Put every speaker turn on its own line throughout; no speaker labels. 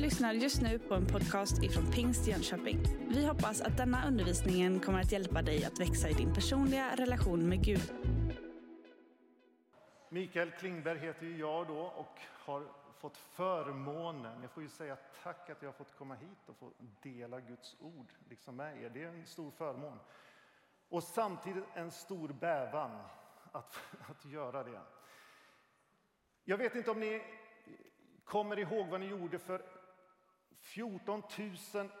lyssnar just nu på en podcast ifrån Pingst Jönköping. Vi hoppas att denna undervisning kommer att hjälpa dig att växa i din personliga relation med Gud.
Mikael Klingberg heter ju jag då och har fått förmånen, jag får ju säga tack att jag har fått komma hit och få dela Guds ord liksom med er. Det är en stor förmån. Och samtidigt en stor bävan att, att göra det. Jag vet inte om ni kommer ihåg vad ni gjorde för 14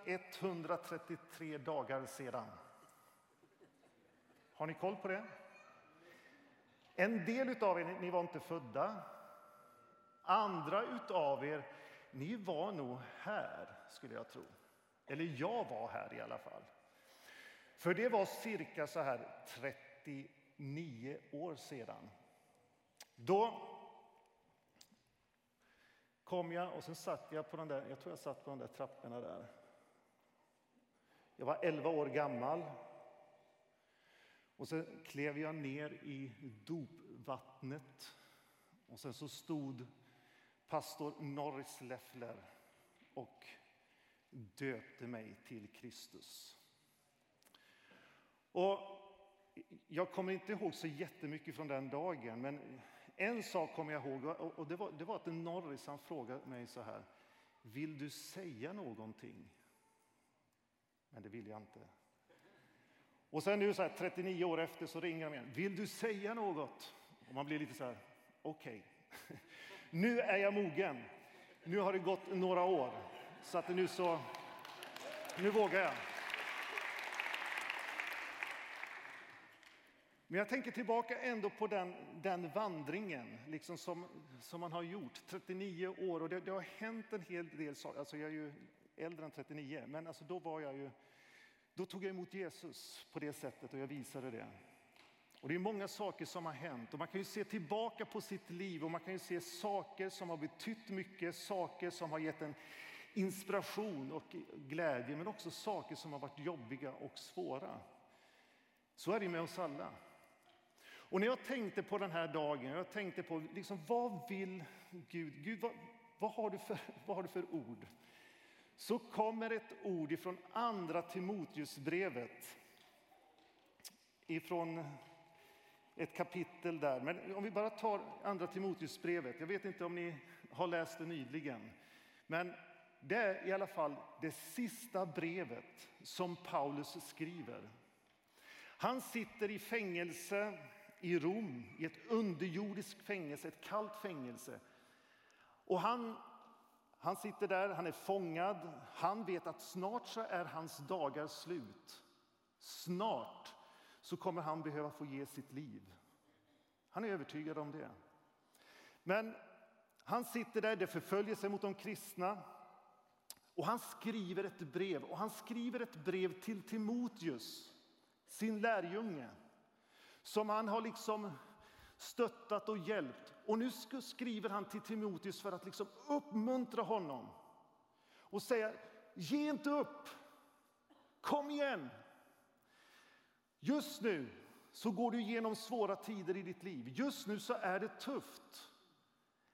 133 dagar sedan. Har ni koll på det? En del av er ni var inte födda. Andra av er ni var nog här, skulle jag tro. Eller jag var här i alla fall. För det var cirka så här 39 år sedan. Då kom jag och sen satt jag på den där, jag tror jag satt på de där trapporna där. Jag var 11 år gammal. Och sen klev jag ner i dopvattnet. Och sen så stod pastor Norris Leffler och döpte mig till Kristus. Och jag kommer inte ihåg så jättemycket från den dagen, men en sak kommer jag ihåg och det var, det var att Norris han frågade mig så här. Vill du säga någonting? Men det vill jag inte. Och sen nu så här, 39 år efter så ringer de igen. Vill du säga något? Och man blir lite så här, okej. Okay. nu är jag mogen. Nu har det gått några år. Så att nu så, nu vågar jag. Men jag tänker tillbaka ändå på den, den vandringen liksom som, som man har gjort, 39 år. Och det, det har hänt en hel del saker. Alltså jag är ju äldre än 39, men alltså då, var jag ju, då tog jag emot Jesus på det sättet och jag visade det. Och Det är många saker som har hänt och man kan ju se tillbaka på sitt liv och man kan ju se saker som har betytt mycket, saker som har gett en inspiration och glädje, men också saker som har varit jobbiga och svåra. Så är det med oss alla. Och när jag tänkte på den här dagen, jag tänkte på liksom, vad vill Gud? Gud vad, vad, har du för, vad har du för ord? Så kommer ett ord ifrån Andra Timoteusbrevet. Ifrån ett kapitel där. Men om vi bara tar Andra Timoteusbrevet. Jag vet inte om ni har läst det nyligen. Men det är i alla fall det sista brevet som Paulus skriver. Han sitter i fängelse i Rom, i ett underjordiskt fängelse, ett kallt fängelse. Och han, han sitter där, han är fångad. Han vet att snart så är hans dagar slut. Snart så kommer han behöva få ge sitt liv. Han är övertygad om det. Men han sitter där, det förföljer sig mot de kristna. Och han skriver ett brev, och han skriver ett brev till Timoteus, sin lärjunge som han har liksom stöttat och hjälpt. Och nu skriver han till Timoteus för att liksom uppmuntra honom och säga ge inte upp, kom igen. Just nu så går du igenom svåra tider i ditt liv. Just nu så är det tufft.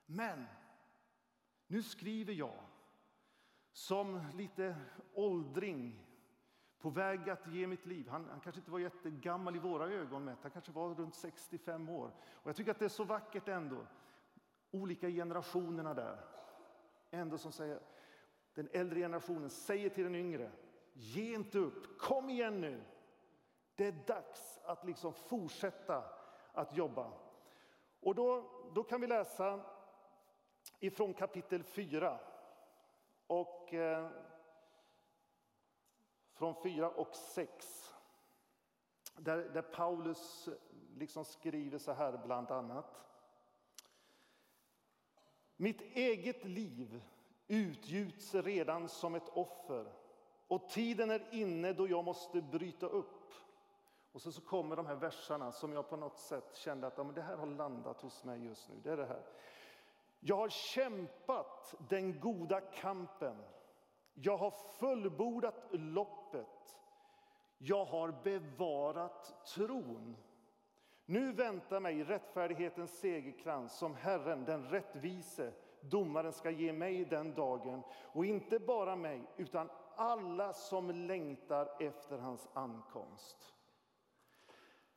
Men nu skriver jag som lite åldring på väg att ge mitt liv. Han, han, kanske inte var jättegammal i våra ögon mätt, han kanske var runt 65 år. Och jag tycker att det är så vackert ändå, olika generationerna där. Ändå som säger, den äldre generationen säger till den yngre, ge inte upp, kom igen nu. Det är dags att liksom fortsätta att jobba. Och då, då kan vi läsa ifrån kapitel 4. Och eh, från 4 och 6. Där, där Paulus eh, liksom skriver så här bland annat. Mitt eget liv utgjuts redan som ett offer och tiden är inne då jag måste bryta upp. Och så, så kommer de här verserna som jag på något sätt kände att ja, men det här har landat hos mig just nu. Det är det här. Jag har kämpat den goda kampen. Jag har fullbordat loppet. Jag har bevarat tron. Nu väntar mig rättfärdighetens segerkrans som Herren, den rättvise, domaren ska ge mig den dagen. Och inte bara mig, utan alla som längtar efter hans ankomst.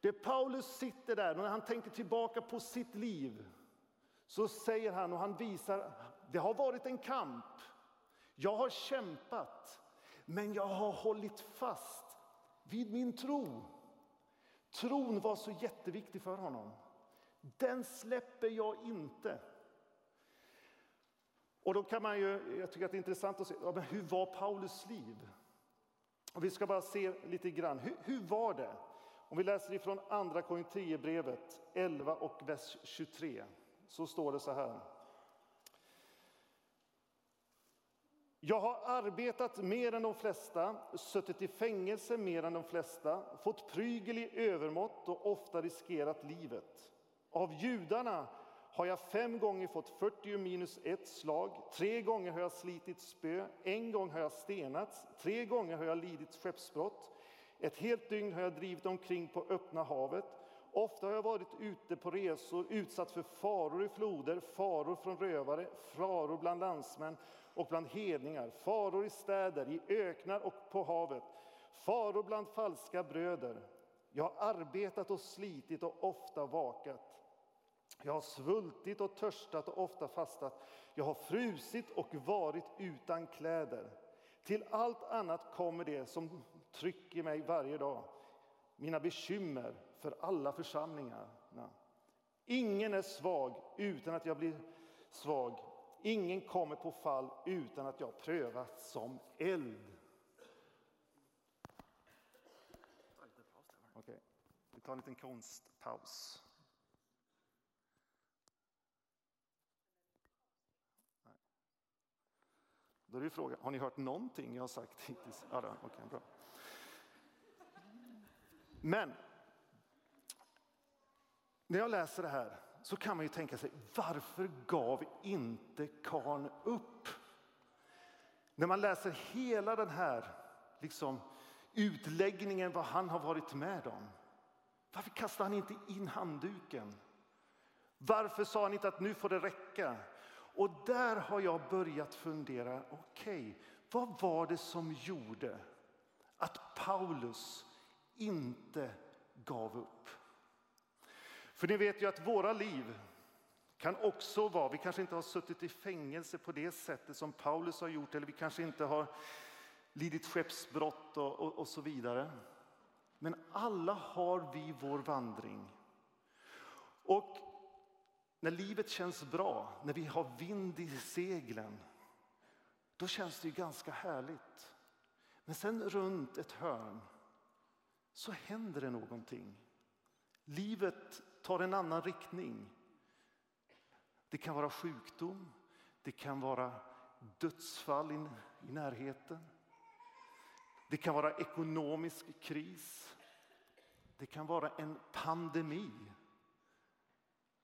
Det Paulus sitter där, när han tänker tillbaka på sitt liv, så säger han och han visar, det har varit en kamp. Jag har kämpat, men jag har hållit fast vid min tro. Tron var så jätteviktig för honom. Den släpper jag inte. Och då kan man ju, jag tycker att det är intressant att se, ja, men hur var Paulus liv? Och vi ska bara se lite grann, hur, hur var det? Om vi läser ifrån Andra Korinthierbrevet 11 och vers 23 så står det så här. Jag har arbetat mer än de flesta, suttit i fängelse mer än de flesta, fått prygel i övermått och ofta riskerat livet. Av judarna har jag fem gånger fått 40 minus ett slag, tre gånger har jag slitit spö, en gång har jag stenats, tre gånger har jag lidit skeppsbrott, ett helt dygn har jag drivit omkring på öppna havet, ofta har jag varit ute på resor, utsatt för faror i floder, faror från rövare, faror bland landsmän och bland hedningar, faror i städer, i öknar och på havet, faror bland falska bröder. Jag har arbetat och slitit och ofta vakat. Jag har svultit och törstat och ofta fastat. Jag har frusit och varit utan kläder. Till allt annat kommer det som trycker mig varje dag, mina bekymmer för alla församlingarna. Ingen är svag utan att jag blir svag. Ingen kommer på fall utan att jag prövats som eld. Okej, vi tar en liten konstpaus. Då är det frågan, har ni hört någonting jag har sagt hittills? Ja, då, okay, bra. Men när jag läser det här så kan man ju tänka sig, varför gav inte karn upp? När man läser hela den här liksom, utläggningen vad han har varit med om. Varför kastade han inte in handduken? Varför sa han inte att nu får det räcka? Och där har jag börjat fundera, okej, okay, vad var det som gjorde att Paulus inte gav upp? För ni vet ju att våra liv kan också vara, vi kanske inte har suttit i fängelse på det sättet som Paulus har gjort, eller vi kanske inte har lidit skeppsbrott och, och, och så vidare. Men alla har vi vår vandring. Och när livet känns bra, när vi har vind i seglen, då känns det ju ganska härligt. Men sen runt ett hörn så händer det någonting. Livet tar en annan riktning. Det kan vara sjukdom, det kan vara dödsfall i, i närheten. Det kan vara ekonomisk kris. Det kan vara en pandemi.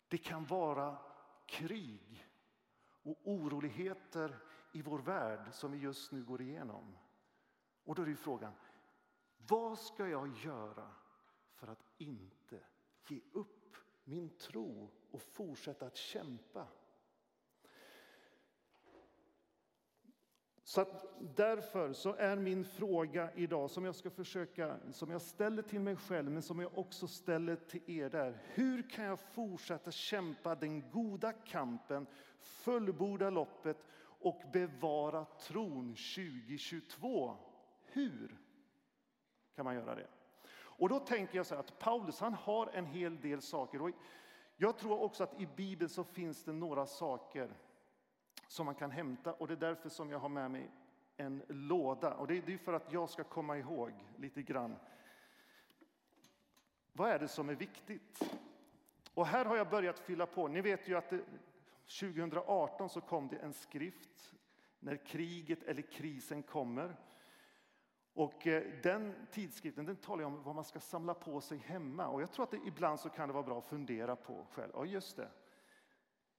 Det kan vara krig och oroligheter i vår värld som vi just nu går igenom. Och då är frågan, vad ska jag göra för att inte ge upp min tro och fortsätta att kämpa? Så därför så är min fråga idag, som jag ska försöka, som jag ställer till mig själv, men som jag också ställer till er där. Hur kan jag fortsätta kämpa den goda kampen, fullborda loppet och bevara tron 2022? Hur kan man göra det? Och då tänker jag så här att Paulus, han har en hel del saker. Och jag tror också att i Bibeln så finns det några saker som man kan hämta. Och det är därför som jag har med mig en låda. Och det är för att jag ska komma ihåg lite grann. Vad är det som är viktigt? Och här har jag börjat fylla på. Ni vet ju att det, 2018 så kom det en skrift när kriget eller krisen kommer. Och eh, den tidskriften den talar om vad man ska samla på sig hemma. Och jag tror att det, ibland så kan det vara bra att fundera på själv. Ja, just det.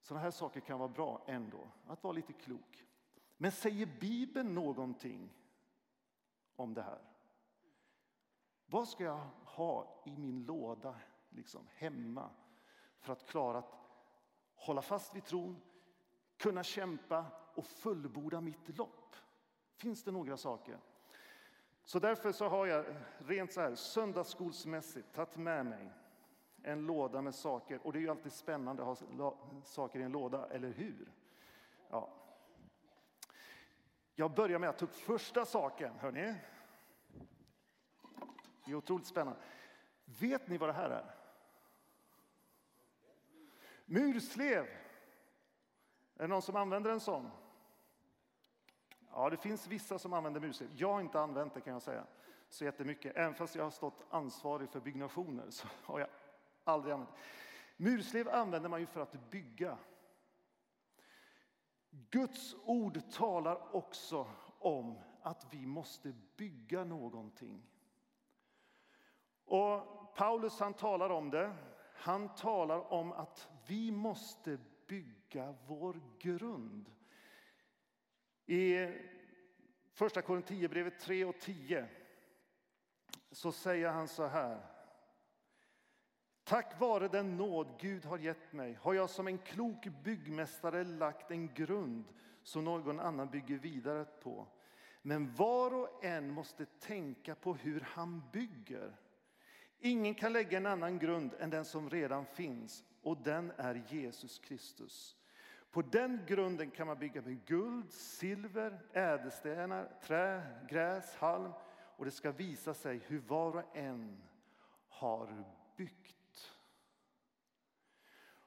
Sådana här saker kan vara bra ändå, att vara lite klok. Men säger Bibeln någonting om det här? Vad ska jag ha i min låda liksom, hemma för att klara att hålla fast vid tron, kunna kämpa och fullborda mitt lopp? Finns det några saker? Så därför så har jag rent så här söndagsskolsmässigt tagit med mig en låda med saker. Och det är ju alltid spännande att ha saker i en låda, eller hur? Ja. Jag börjar med att ta upp första saken, hörni. Det är otroligt spännande. Vet ni vad det här är? Murslev. Är det någon som använder en sån? Ja, det finns vissa som använder musik. Jag har inte använt det kan jag säga så jättemycket. Även fast jag har stått ansvarig för byggnationer så har jag aldrig använt det. Murslev använder man ju för att bygga. Guds ord talar också om att vi måste bygga någonting. Och Paulus han talar om det. Han talar om att vi måste bygga vår grund. I Första Korinthierbrevet 3 och 10 så säger han så här. Tack vare den nåd Gud har gett mig har jag som en klok byggmästare lagt en grund som någon annan bygger vidare på. Men var och en måste tänka på hur han bygger. Ingen kan lägga en annan grund än den som redan finns och den är Jesus Kristus. På den grunden kan man bygga med guld, silver, ädelstenar, trä, gräs, halm och det ska visa sig hur var och en har byggt.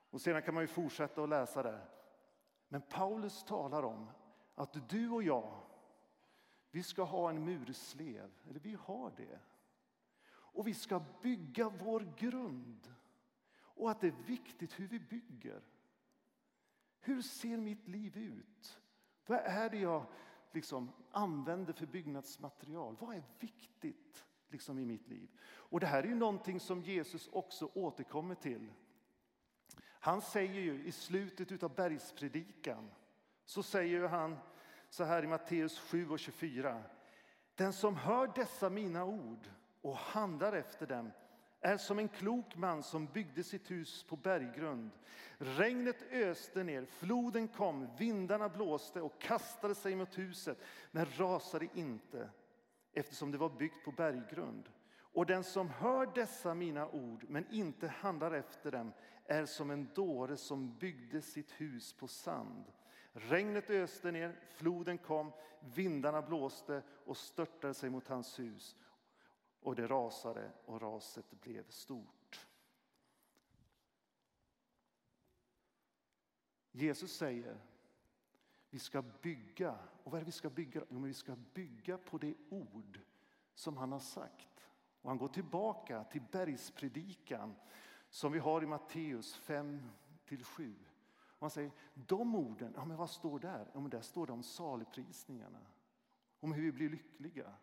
Och sedan kan man ju fortsätta att läsa där. Men Paulus talar om att du och jag, vi ska ha en murslev, eller vi har det. Och vi ska bygga vår grund. Och att det är viktigt hur vi bygger. Hur ser mitt liv ut? Vad är det jag liksom använder för byggnadsmaterial? Vad är viktigt liksom i mitt liv? Och det här är ju någonting som Jesus också återkommer till. Han säger ju i slutet av bergspredikan så säger han så här i Matteus 7 och 24. Den som hör dessa mina ord och handlar efter dem är som en klok man som byggde sitt hus på berggrund. Regnet öste ner, floden kom, vindarna blåste och kastade sig mot huset men rasade inte eftersom det var byggt på berggrund. Och den som hör dessa mina ord men inte handlar efter dem är som en dåre som byggde sitt hus på sand. Regnet öste ner, floden kom, vindarna blåste och störtade sig mot hans hus och det rasade och raset blev stort. Jesus säger vi ska bygga. Och vad är det vi ska bygga? Jo, vi ska bygga på det ord som han har sagt. Och han går tillbaka till bergspredikan som vi har i Matteus 5 7. Och han säger, de orden, ja, men vad står där? Ja, men där står det om saligprisningarna. Om hur vi blir lyckliga.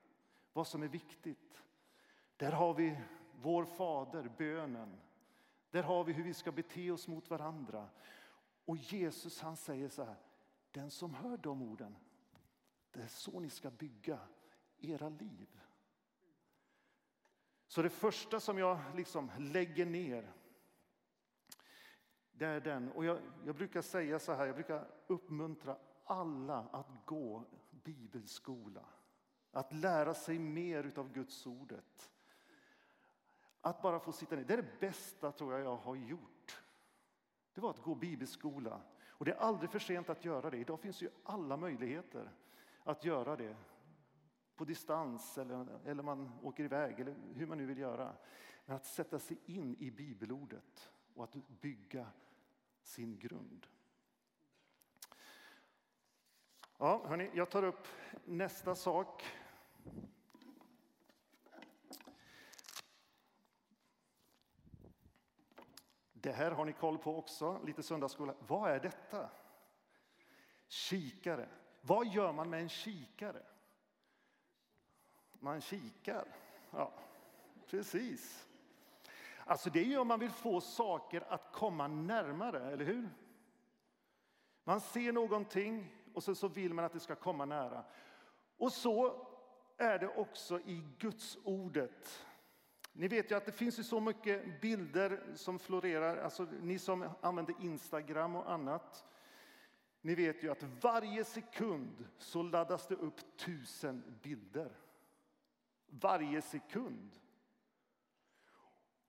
Vad som är viktigt. Där har vi vår fader, bönen. Där har vi hur vi ska bete oss mot varandra. Och Jesus han säger så här, den som hör de orden, det är så ni ska bygga era liv. Så det första som jag liksom lägger ner, det är den. Och jag, jag brukar säga så här, jag brukar uppmuntra alla att gå bibelskola. Att lära sig mer av Guds ordet. Att bara få sitta ner, det är det bästa tror jag jag har gjort. Det var att gå bibelskola. Och det är aldrig för sent att göra det. Idag finns ju alla möjligheter att göra det. På distans eller, eller man åker iväg eller hur man nu vill göra. Men att sätta sig in i bibelordet och att bygga sin grund. Ja, hörni, jag tar upp nästa sak. Det här har ni koll på också, lite söndagsskola. Vad är detta? Kikare. Vad gör man med en kikare? Man kikar. Ja, precis. Alltså det är ju om man vill få saker att komma närmare, eller hur? Man ser någonting och så, så vill man att det ska komma nära. Och så är det också i Guds ordet. Ni vet ju att det finns ju så mycket bilder som florerar, alltså ni som använder Instagram och annat. Ni vet ju att varje sekund så laddas det upp tusen bilder. Varje sekund.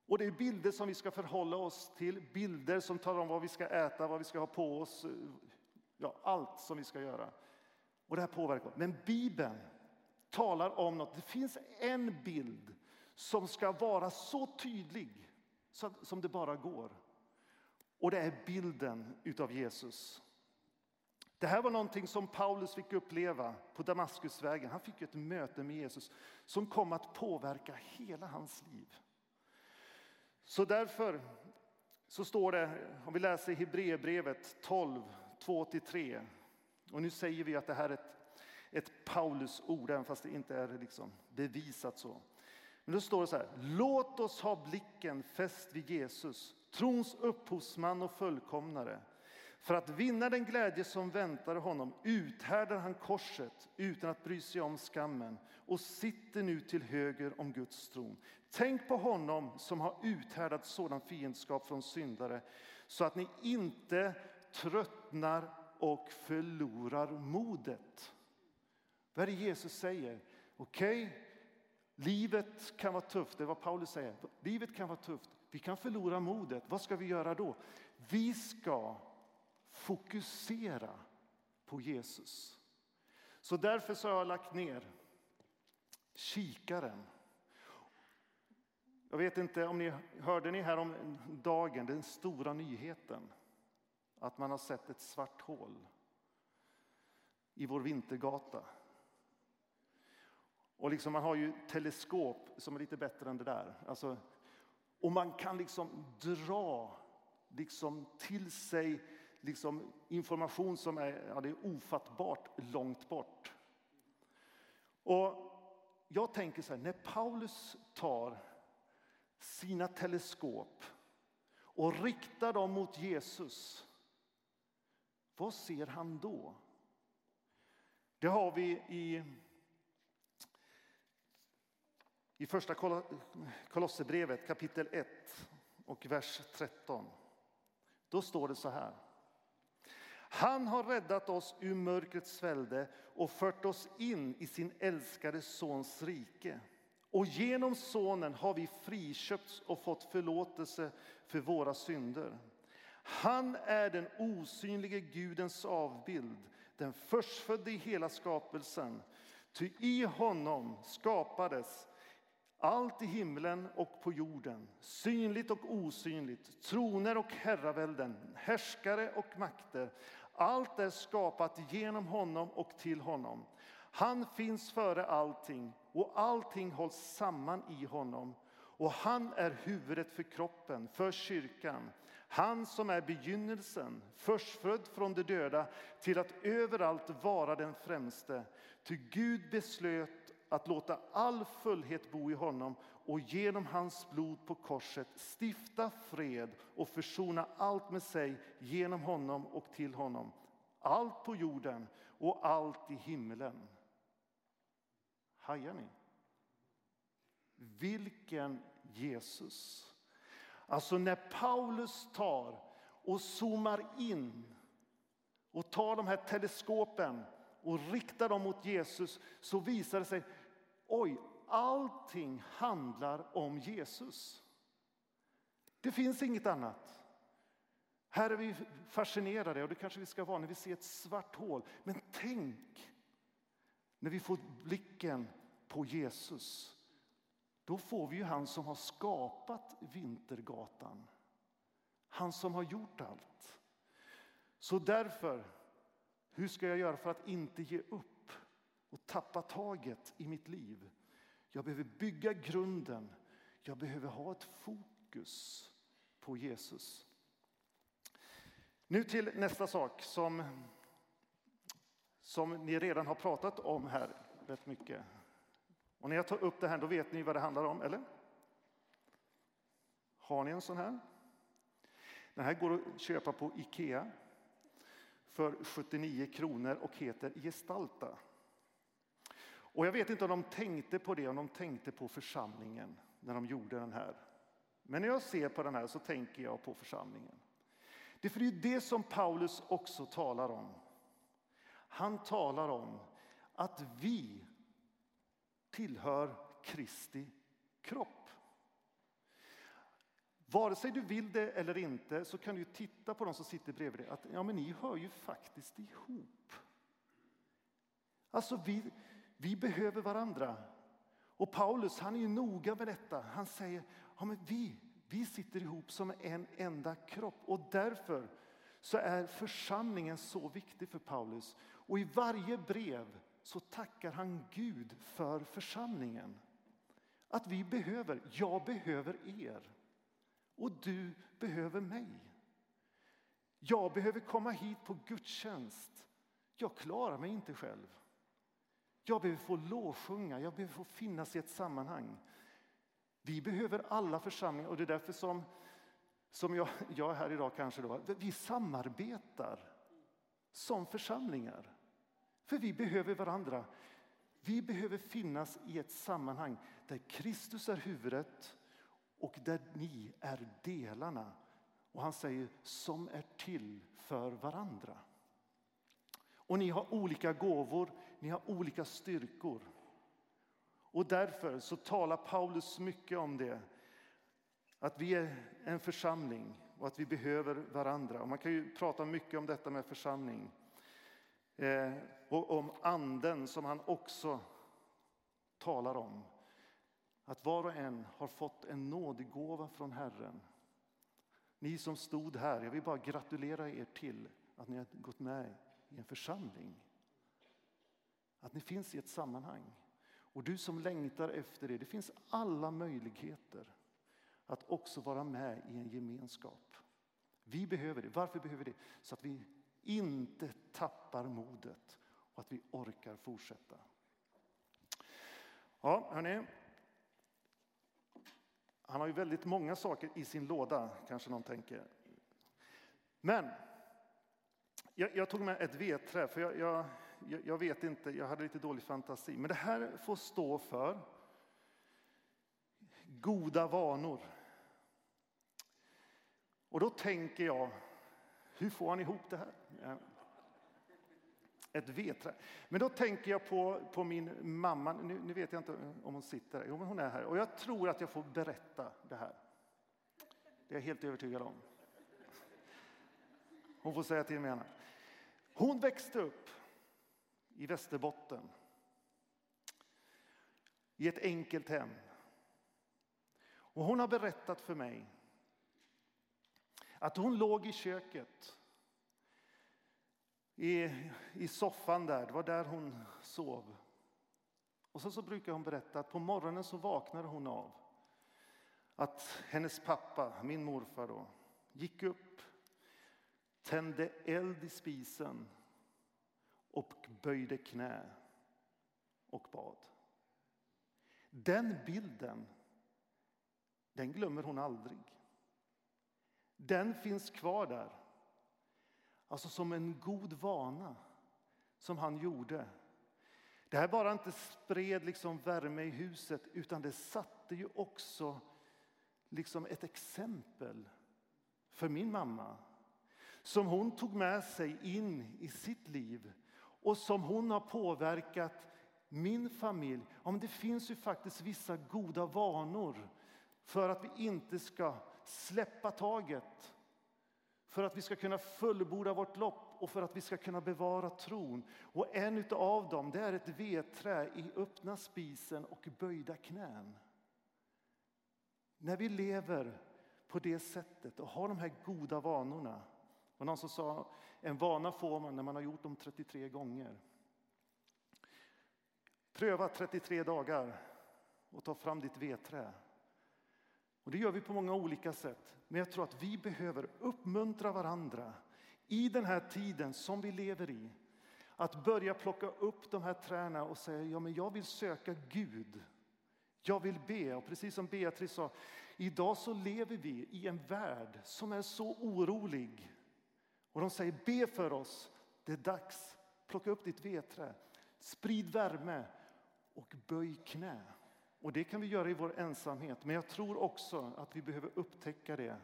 Och det är bilder som vi ska förhålla oss till, bilder som talar om vad vi ska äta, vad vi ska ha på oss, ja, allt som vi ska göra. Och det här påverkar. Men Bibeln talar om något. Det finns en bild som ska vara så tydlig som det bara går. Och det är bilden utav Jesus. Det här var någonting som Paulus fick uppleva på Damaskusvägen. Han fick ett möte med Jesus som kom att påverka hela hans liv. Så därför så står det, om vi läser Hebreerbrevet 12, 2-3. Och nu säger vi att det här är ett, ett Paulus ord, även fast det inte är liksom bevisat så. Men då står det så här, låt oss ha blicken fäst vid Jesus, trons upphovsman och fullkomnare. För att vinna den glädje som väntar honom uthärdar han korset utan att bry sig om skammen och sitter nu till höger om Guds tron. Tänk på honom som har uthärdat sådan fiendskap från syndare så att ni inte tröttnar och förlorar modet. Vad är det Jesus säger? Okej, okay, livet kan vara tufft, det är vad Paulus säger. Livet kan vara tufft, vi kan förlora modet. Vad ska vi göra då? Vi ska fokusera på Jesus. Så därför så har jag lagt ner kikaren. Jag vet inte om ni hörde ni här om dagen, den stora nyheten att man har sett ett svart hål i vår vintergata. Och liksom man har ju teleskop som är lite bättre än det där. Alltså, och man kan liksom dra liksom till sig liksom information som är, ja, det är ofattbart långt bort. Och jag tänker så här, när Paulus tar sina teleskop och riktar dem mot Jesus, vad ser han då? Det har vi i, i första Kolosserbrevet kapitel 1 och vers 13. Då står det så här. Han har räddat oss ur mörkrets välde och fört oss in i sin älskade Sons rike. Och genom Sonen har vi friköpts och fått förlåtelse för våra synder. Han är den osynlige Gudens avbild, den förstfödde i hela skapelsen. Ty i honom skapades allt i himlen och på jorden, synligt och osynligt, troner och herravälden, härskare och makter. Allt är skapat genom honom och till honom. Han finns före allting och allting hålls samman i honom. Och han är huvudet för kroppen, för kyrkan. Han som är begynnelsen, förstfödd från de döda till att överallt vara den främste. Ty Gud beslöt att låta all fullhet bo i honom och genom hans blod på korset stifta fred och försona allt med sig genom honom och till honom. Allt på jorden och allt i himlen. Hajar ni? Vilken Jesus! Alltså när Paulus tar och zoomar in och tar de här teleskopen och riktar dem mot Jesus så visar det sig, oj, allting handlar om Jesus. Det finns inget annat. Här är vi fascinerade, och det kanske vi ska vara när vi ser ett svart hål. Men tänk när vi får blicken på Jesus. Då får vi ju han som har skapat Vintergatan. Han som har gjort allt. Så därför, hur ska jag göra för att inte ge upp och tappa taget i mitt liv? Jag behöver bygga grunden. Jag behöver ha ett fokus på Jesus. Nu till nästa sak som, som ni redan har pratat om här rätt mycket. Och när jag tar upp det här, då vet ni vad det handlar om, eller? Har ni en sån här? Den här går att köpa på Ikea för 79 kronor och heter Gestalta. Och jag vet inte om de tänkte på det, om de tänkte på församlingen när de gjorde den här. Men när jag ser på den här så tänker jag på församlingen. Det är ju det som Paulus också talar om. Han talar om att vi tillhör Kristi kropp. Vare sig du vill det eller inte så kan du titta på de som sitter bredvid dig. Att, ja, men ni hör ju faktiskt ihop. Alltså, vi, vi behöver varandra. Och Paulus han är ju noga med detta. Han säger ja, men vi, vi sitter ihop som en enda kropp. Och därför så är församlingen så viktig för Paulus. Och i varje brev så tackar han Gud för församlingen. Att vi behöver, jag behöver er. Och du behöver mig. Jag behöver komma hit på gudstjänst. Jag klarar mig inte själv. Jag behöver få lovsjunga, jag behöver få finnas i ett sammanhang. Vi behöver alla församlingar och det är därför som, som jag, jag är här idag kanske då. Vi samarbetar som församlingar. För vi behöver varandra. Vi behöver finnas i ett sammanhang där Kristus är huvudet och där ni är delarna. Och han säger som är till för varandra. Och ni har olika gåvor, ni har olika styrkor. Och därför så talar Paulus mycket om det. Att vi är en församling och att vi behöver varandra. Och man kan ju prata mycket om detta med församling. Eh, och om anden som han också talar om. Att var och en har fått en nådegåva från Herren. Ni som stod här, jag vill bara gratulera er till att ni har gått med i en församling. Att ni finns i ett sammanhang. Och du som längtar efter det, det finns alla möjligheter att också vara med i en gemenskap. Vi behöver det. Varför behöver vi det? Så att vi inte tappar modet och att vi orkar fortsätta. Ja, hörni. Han har ju väldigt många saker i sin låda, kanske någon tänker. Men jag, jag tog med ett vedträ, för jag, jag, jag, vet inte, jag hade lite dålig fantasi. Men det här får stå för goda vanor. Och då tänker jag, hur får han ihop det här? Ett vedträ. Men då tänker jag på, på min mamma. Nu, nu, vet jag inte om hon sitter här. Jo, men hon är här. Och jag tror att jag får berätta det här. Det är jag helt övertygad om. Hon får säga till mig annars. Hon växte upp i Västerbotten i ett enkelt hem. Och hon har berättat för mig att hon låg i köket i, i soffan där, det var där hon sov. Och så, så brukar hon berätta att på morgonen så vaknade hon av att hennes pappa, min morfar då, gick upp tände eld i spisen och böjde knä och bad. Den bilden, den glömmer hon aldrig. Den finns kvar där. Alltså som en god vana som han gjorde. Det här bara inte spred liksom värme i huset utan det satte ju också liksom ett exempel för min mamma som hon tog med sig in i sitt liv och som hon har påverkat min familj. Ja, det finns ju faktiskt vissa goda vanor för att vi inte ska släppa taget. För att vi ska kunna fullborda vårt lopp och för att vi ska kunna bevara tron. Och en av dem det är ett vedträ i öppna spisen och böjda knän. När vi lever på det sättet och har de här goda vanorna Och någon som sa en vana får man när man har gjort dem 33 gånger. Pröva 33 dagar och ta fram ditt vedträ. Och det gör vi på många olika sätt. Men jag tror att vi behöver uppmuntra varandra i den här tiden som vi lever i. Att börja plocka upp de här träna och säga ja, men jag vill söka Gud. Jag vill be. Och precis som Beatrice sa, idag så lever vi i en värld som är så orolig. Och de säger be för oss, det är dags. Plocka upp ditt vedträ, sprid värme och böj knä. Och det kan vi göra i vår ensamhet, men jag tror också att vi behöver upptäcka det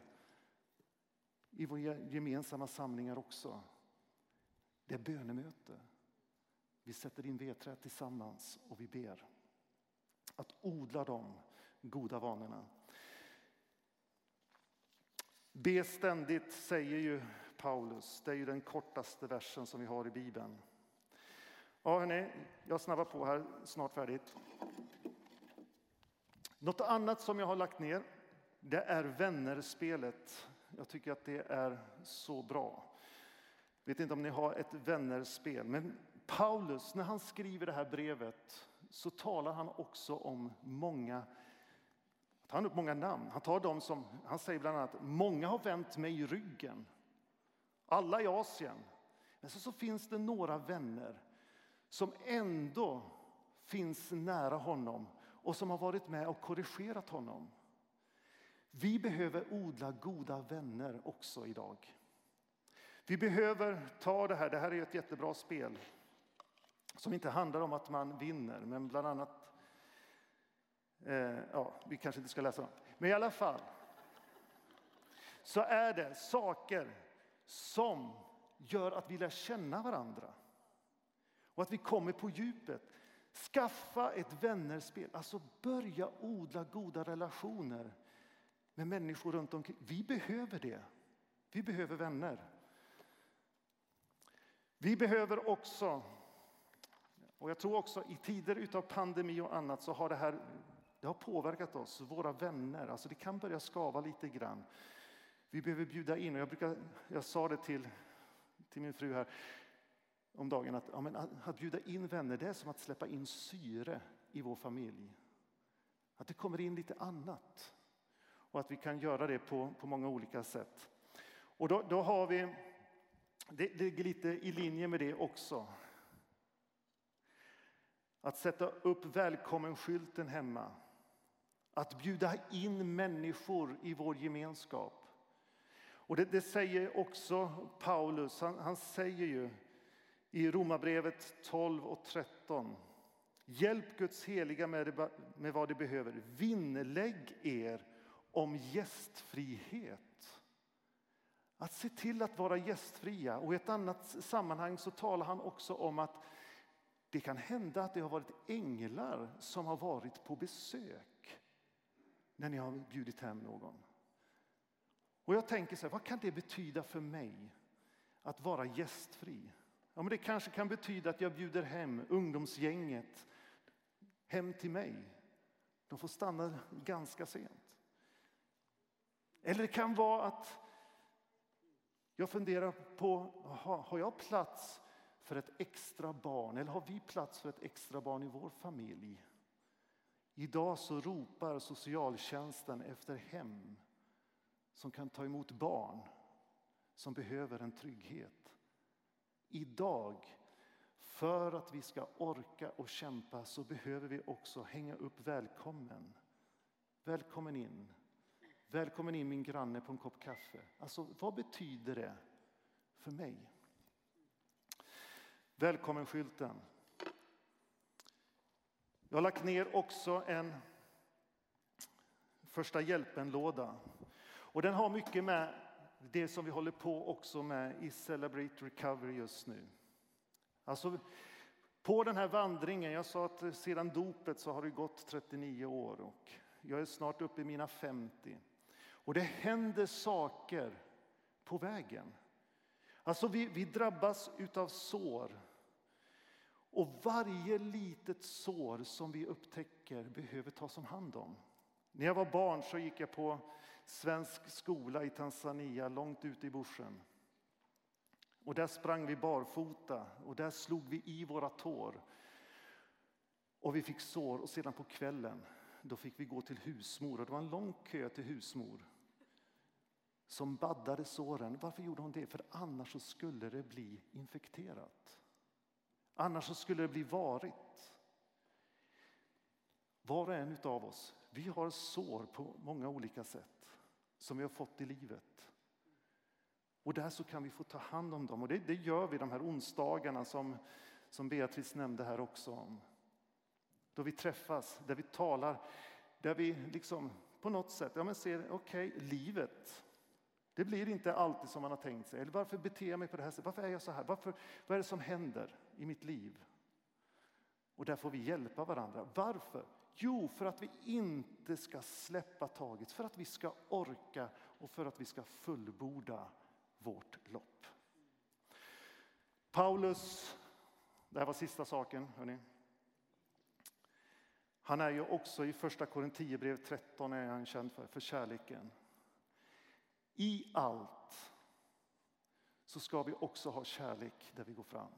i våra gemensamma samlingar också. Det är bönemöte. Vi sätter in vedträ tillsammans och vi ber. Att odla de goda vanorna. Be ständigt, säger ju Paulus. Det är ju den kortaste versen som vi har i Bibeln. Ja, hörni, jag snabbar på här, snart färdigt. Något annat som jag har lagt ner, det är vännerspelet. Jag tycker att det är så bra. Jag vet inte om ni har ett vännerspel, men Paulus, när han skriver det här brevet så talar han också om många tar han upp många namn. Han, tar dem som, han säger bland annat många har vänt mig i ryggen. Alla i Asien. Men så, så finns det några vänner som ändå finns nära honom och som har varit med och korrigerat honom. Vi behöver odla goda vänner också idag. Vi behöver ta det här, det här är ett jättebra spel som inte handlar om att man vinner, men bland annat Eh, ja, vi kanske inte ska läsa dem. Men i alla fall så är det saker som gör att vi lär känna varandra och att vi kommer på djupet. Skaffa ett vännerspel, alltså börja odla goda relationer med människor runt omkring. Vi behöver det. Vi behöver vänner. Vi behöver också, och jag tror också i tider av pandemi och annat så har det här det har påverkat oss, våra vänner. Alltså det kan börja skava lite grann. Vi behöver bjuda in. Jag, brukar, jag sa det till, till min fru här om dagen att, ja, men att bjuda in vänner det är som att släppa in syre i vår familj. Att det kommer in lite annat och att vi kan göra det på, på många olika sätt. Och då, då har vi, det ligger lite i linje med det också. Att sätta upp välkommen-skylten hemma. Att bjuda in människor i vår gemenskap. Och det, det säger också Paulus. Han, han säger ju i Romarbrevet 12 och 13. Hjälp Guds heliga med, med vad de behöver. Vinnlägg er om gästfrihet. Att se till att vara gästfria. Och I ett annat sammanhang så talar han också om att det kan hända att det har varit änglar som har varit på besök när ni har bjudit hem någon. Och jag tänker så här, vad kan det betyda för mig att vara gästfri? Ja, men det kanske kan betyda att jag bjuder hem ungdomsgänget hem till mig. De får stanna ganska sent. Eller det kan vara att jag funderar på, har jag plats för ett extra barn? Eller har vi plats för ett extra barn i vår familj? Idag så ropar socialtjänsten efter hem som kan ta emot barn som behöver en trygghet. Idag, för att vi ska orka och kämpa, så behöver vi också hänga upp välkommen. Välkommen in. Välkommen in min granne på en kopp kaffe. Alltså, vad betyder det för mig? Välkommen-skylten. Jag har lagt ner också en första hjälpen-låda. Och den har mycket med det som vi håller på också med i Celebrate Recovery just nu. Alltså, på den här vandringen, jag sa att sedan dopet så har det gått 39 år och jag är snart uppe i mina 50. Och det händer saker på vägen. Alltså vi, vi drabbas utav sår och varje litet sår som vi upptäcker behöver tas om hand om. När jag var barn så gick jag på svensk skola i Tanzania, långt ute i bushen. Och där sprang vi barfota och där slog vi i våra tår. Och vi fick sår och sedan på kvällen då fick vi gå till husmor och det var en lång kö till husmor som baddade såren. Varför gjorde hon det? För annars så skulle det bli infekterat. Annars så skulle det bli varigt. Var och en av oss, vi har sår på många olika sätt som vi har fått i livet. Och där så kan vi få ta hand om dem. Och det, det gör vi de här onsdagarna som, som Beatrice nämnde här också om. Då vi träffas, där vi talar, där vi liksom på något sätt ja, men ser, okej, okay, livet, det blir inte alltid som man har tänkt sig. Eller varför beter jag mig på det här sättet? Varför är jag så här? Varför, vad är det som händer i mitt liv? Och där får vi hjälpa varandra. Varför? Jo, för att vi inte ska släppa taget, för att vi ska orka och för att vi ska fullborda vårt lopp. Paulus, det här var sista saken, hörni. Han är ju också i första Korinthierbrev 13 är han känd för, för kärleken. I allt så ska vi också ha kärlek där vi går fram.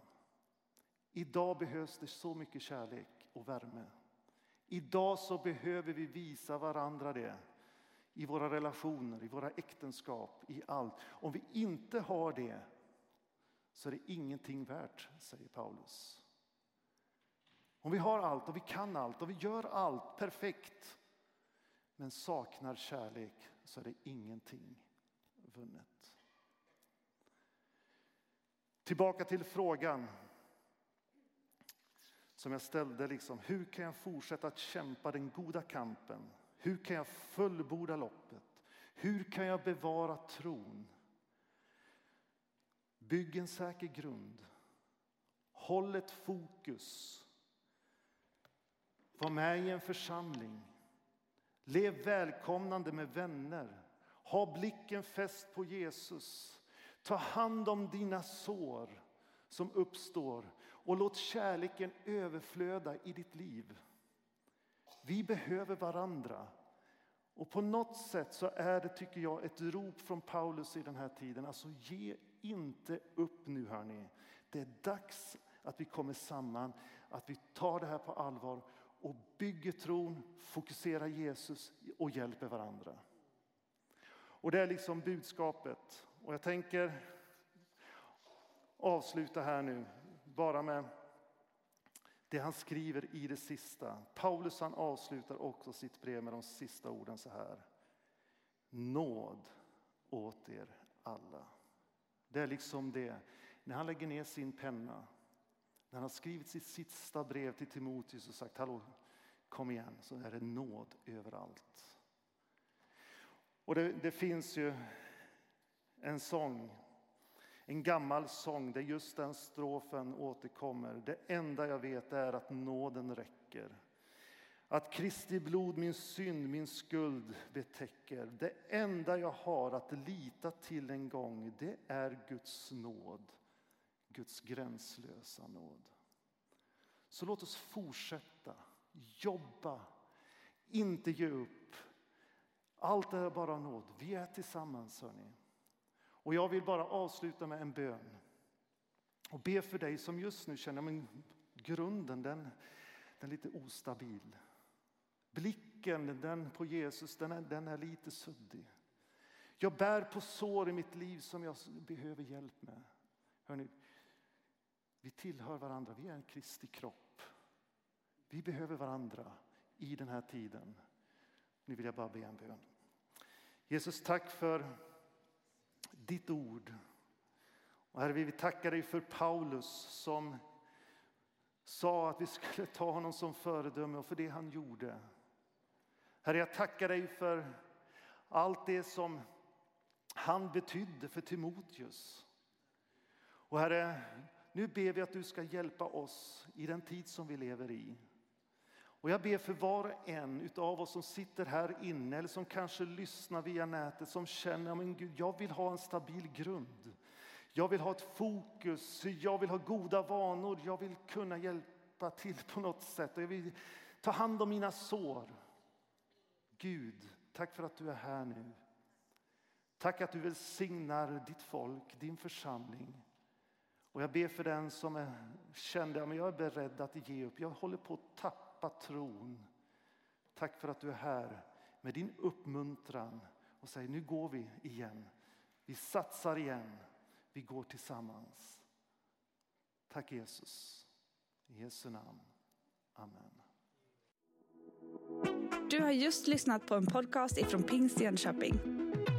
Idag behövs det så mycket kärlek och värme. Idag så behöver vi visa varandra det i våra relationer, i våra äktenskap, i allt. Om vi inte har det så är det ingenting värt, säger Paulus. Om vi har allt och vi kan allt och vi gör allt perfekt men saknar kärlek så är det ingenting vunnet. Tillbaka till frågan som jag ställde. Liksom, hur kan jag fortsätta att kämpa den goda kampen? Hur kan jag fullborda loppet? Hur kan jag bevara tron? Bygg en säker grund. Håll ett fokus. Var med i en församling. Lev välkomnande med vänner. Ha blicken fäst på Jesus. Ta hand om dina sår som uppstår och låt kärleken överflöda i ditt liv. Vi behöver varandra. Och på något sätt så är det, tycker jag, ett rop från Paulus i den här tiden. Alltså ge inte upp nu hörni. Det är dags att vi kommer samman, att vi tar det här på allvar och bygger tron, fokuserar Jesus och hjälper varandra. Och det är liksom budskapet. Och jag tänker avsluta här nu bara med det han skriver i det sista. Paulus han avslutar också sitt brev med de sista orden så här. Nåd åt er alla. Det är liksom det, när han lägger ner sin penna, när han har skrivit sitt sista brev till Timoteus och sagt hallå, kom igen, så är det nåd överallt. Och det, det finns ju en sång en gammal sång där just den strofen återkommer. Det enda jag vet är att nåden räcker. Att Kristi blod min synd, min skuld betäcker. Det enda jag har att lita till en gång, det är Guds nåd. Guds gränslösa nåd. Så låt oss fortsätta, jobba, inte ge upp. Allt är bara nåd. Vi är tillsammans, hörni. Och jag vill bara avsluta med en bön och be för dig som just nu känner att grunden den, den är lite ostabil. Blicken den på Jesus den är, den är lite suddig. Jag bär på sår i mitt liv som jag behöver hjälp med. Hörrni, vi tillhör varandra, vi är en Kristi kropp. Vi behöver varandra i den här tiden. Nu vill jag bara be en bön. Jesus, tack för ditt ord. Och herre, vi vill tacka dig för Paulus som sa att vi skulle ta honom som föredöme och för det han gjorde. Herre, jag tackar dig för allt det som han betydde för Timoteus. Och Herre, nu ber vi att du ska hjälpa oss i den tid som vi lever i. Och jag ber för var och en av oss som sitter här inne eller som kanske lyssnar via nätet som känner att Gud, jag vill ha en stabil grund. Jag vill ha ett fokus, jag vill ha goda vanor, jag vill kunna hjälpa till på något sätt. Och jag vill ta hand om mina sår. Gud, tack för att du är här nu. Tack att du välsignar ditt folk, din församling. Och jag ber för den som är, kände att jag är beredd att ge upp. Jag håller på att tappa Tappa tron. Tack för att du är här med din uppmuntran och säger nu går vi igen. Vi satsar igen. Vi går tillsammans. Tack Jesus. I Jesu namn. Amen.
Du har just lyssnat på en podcast ifrån Pingst Jönköping.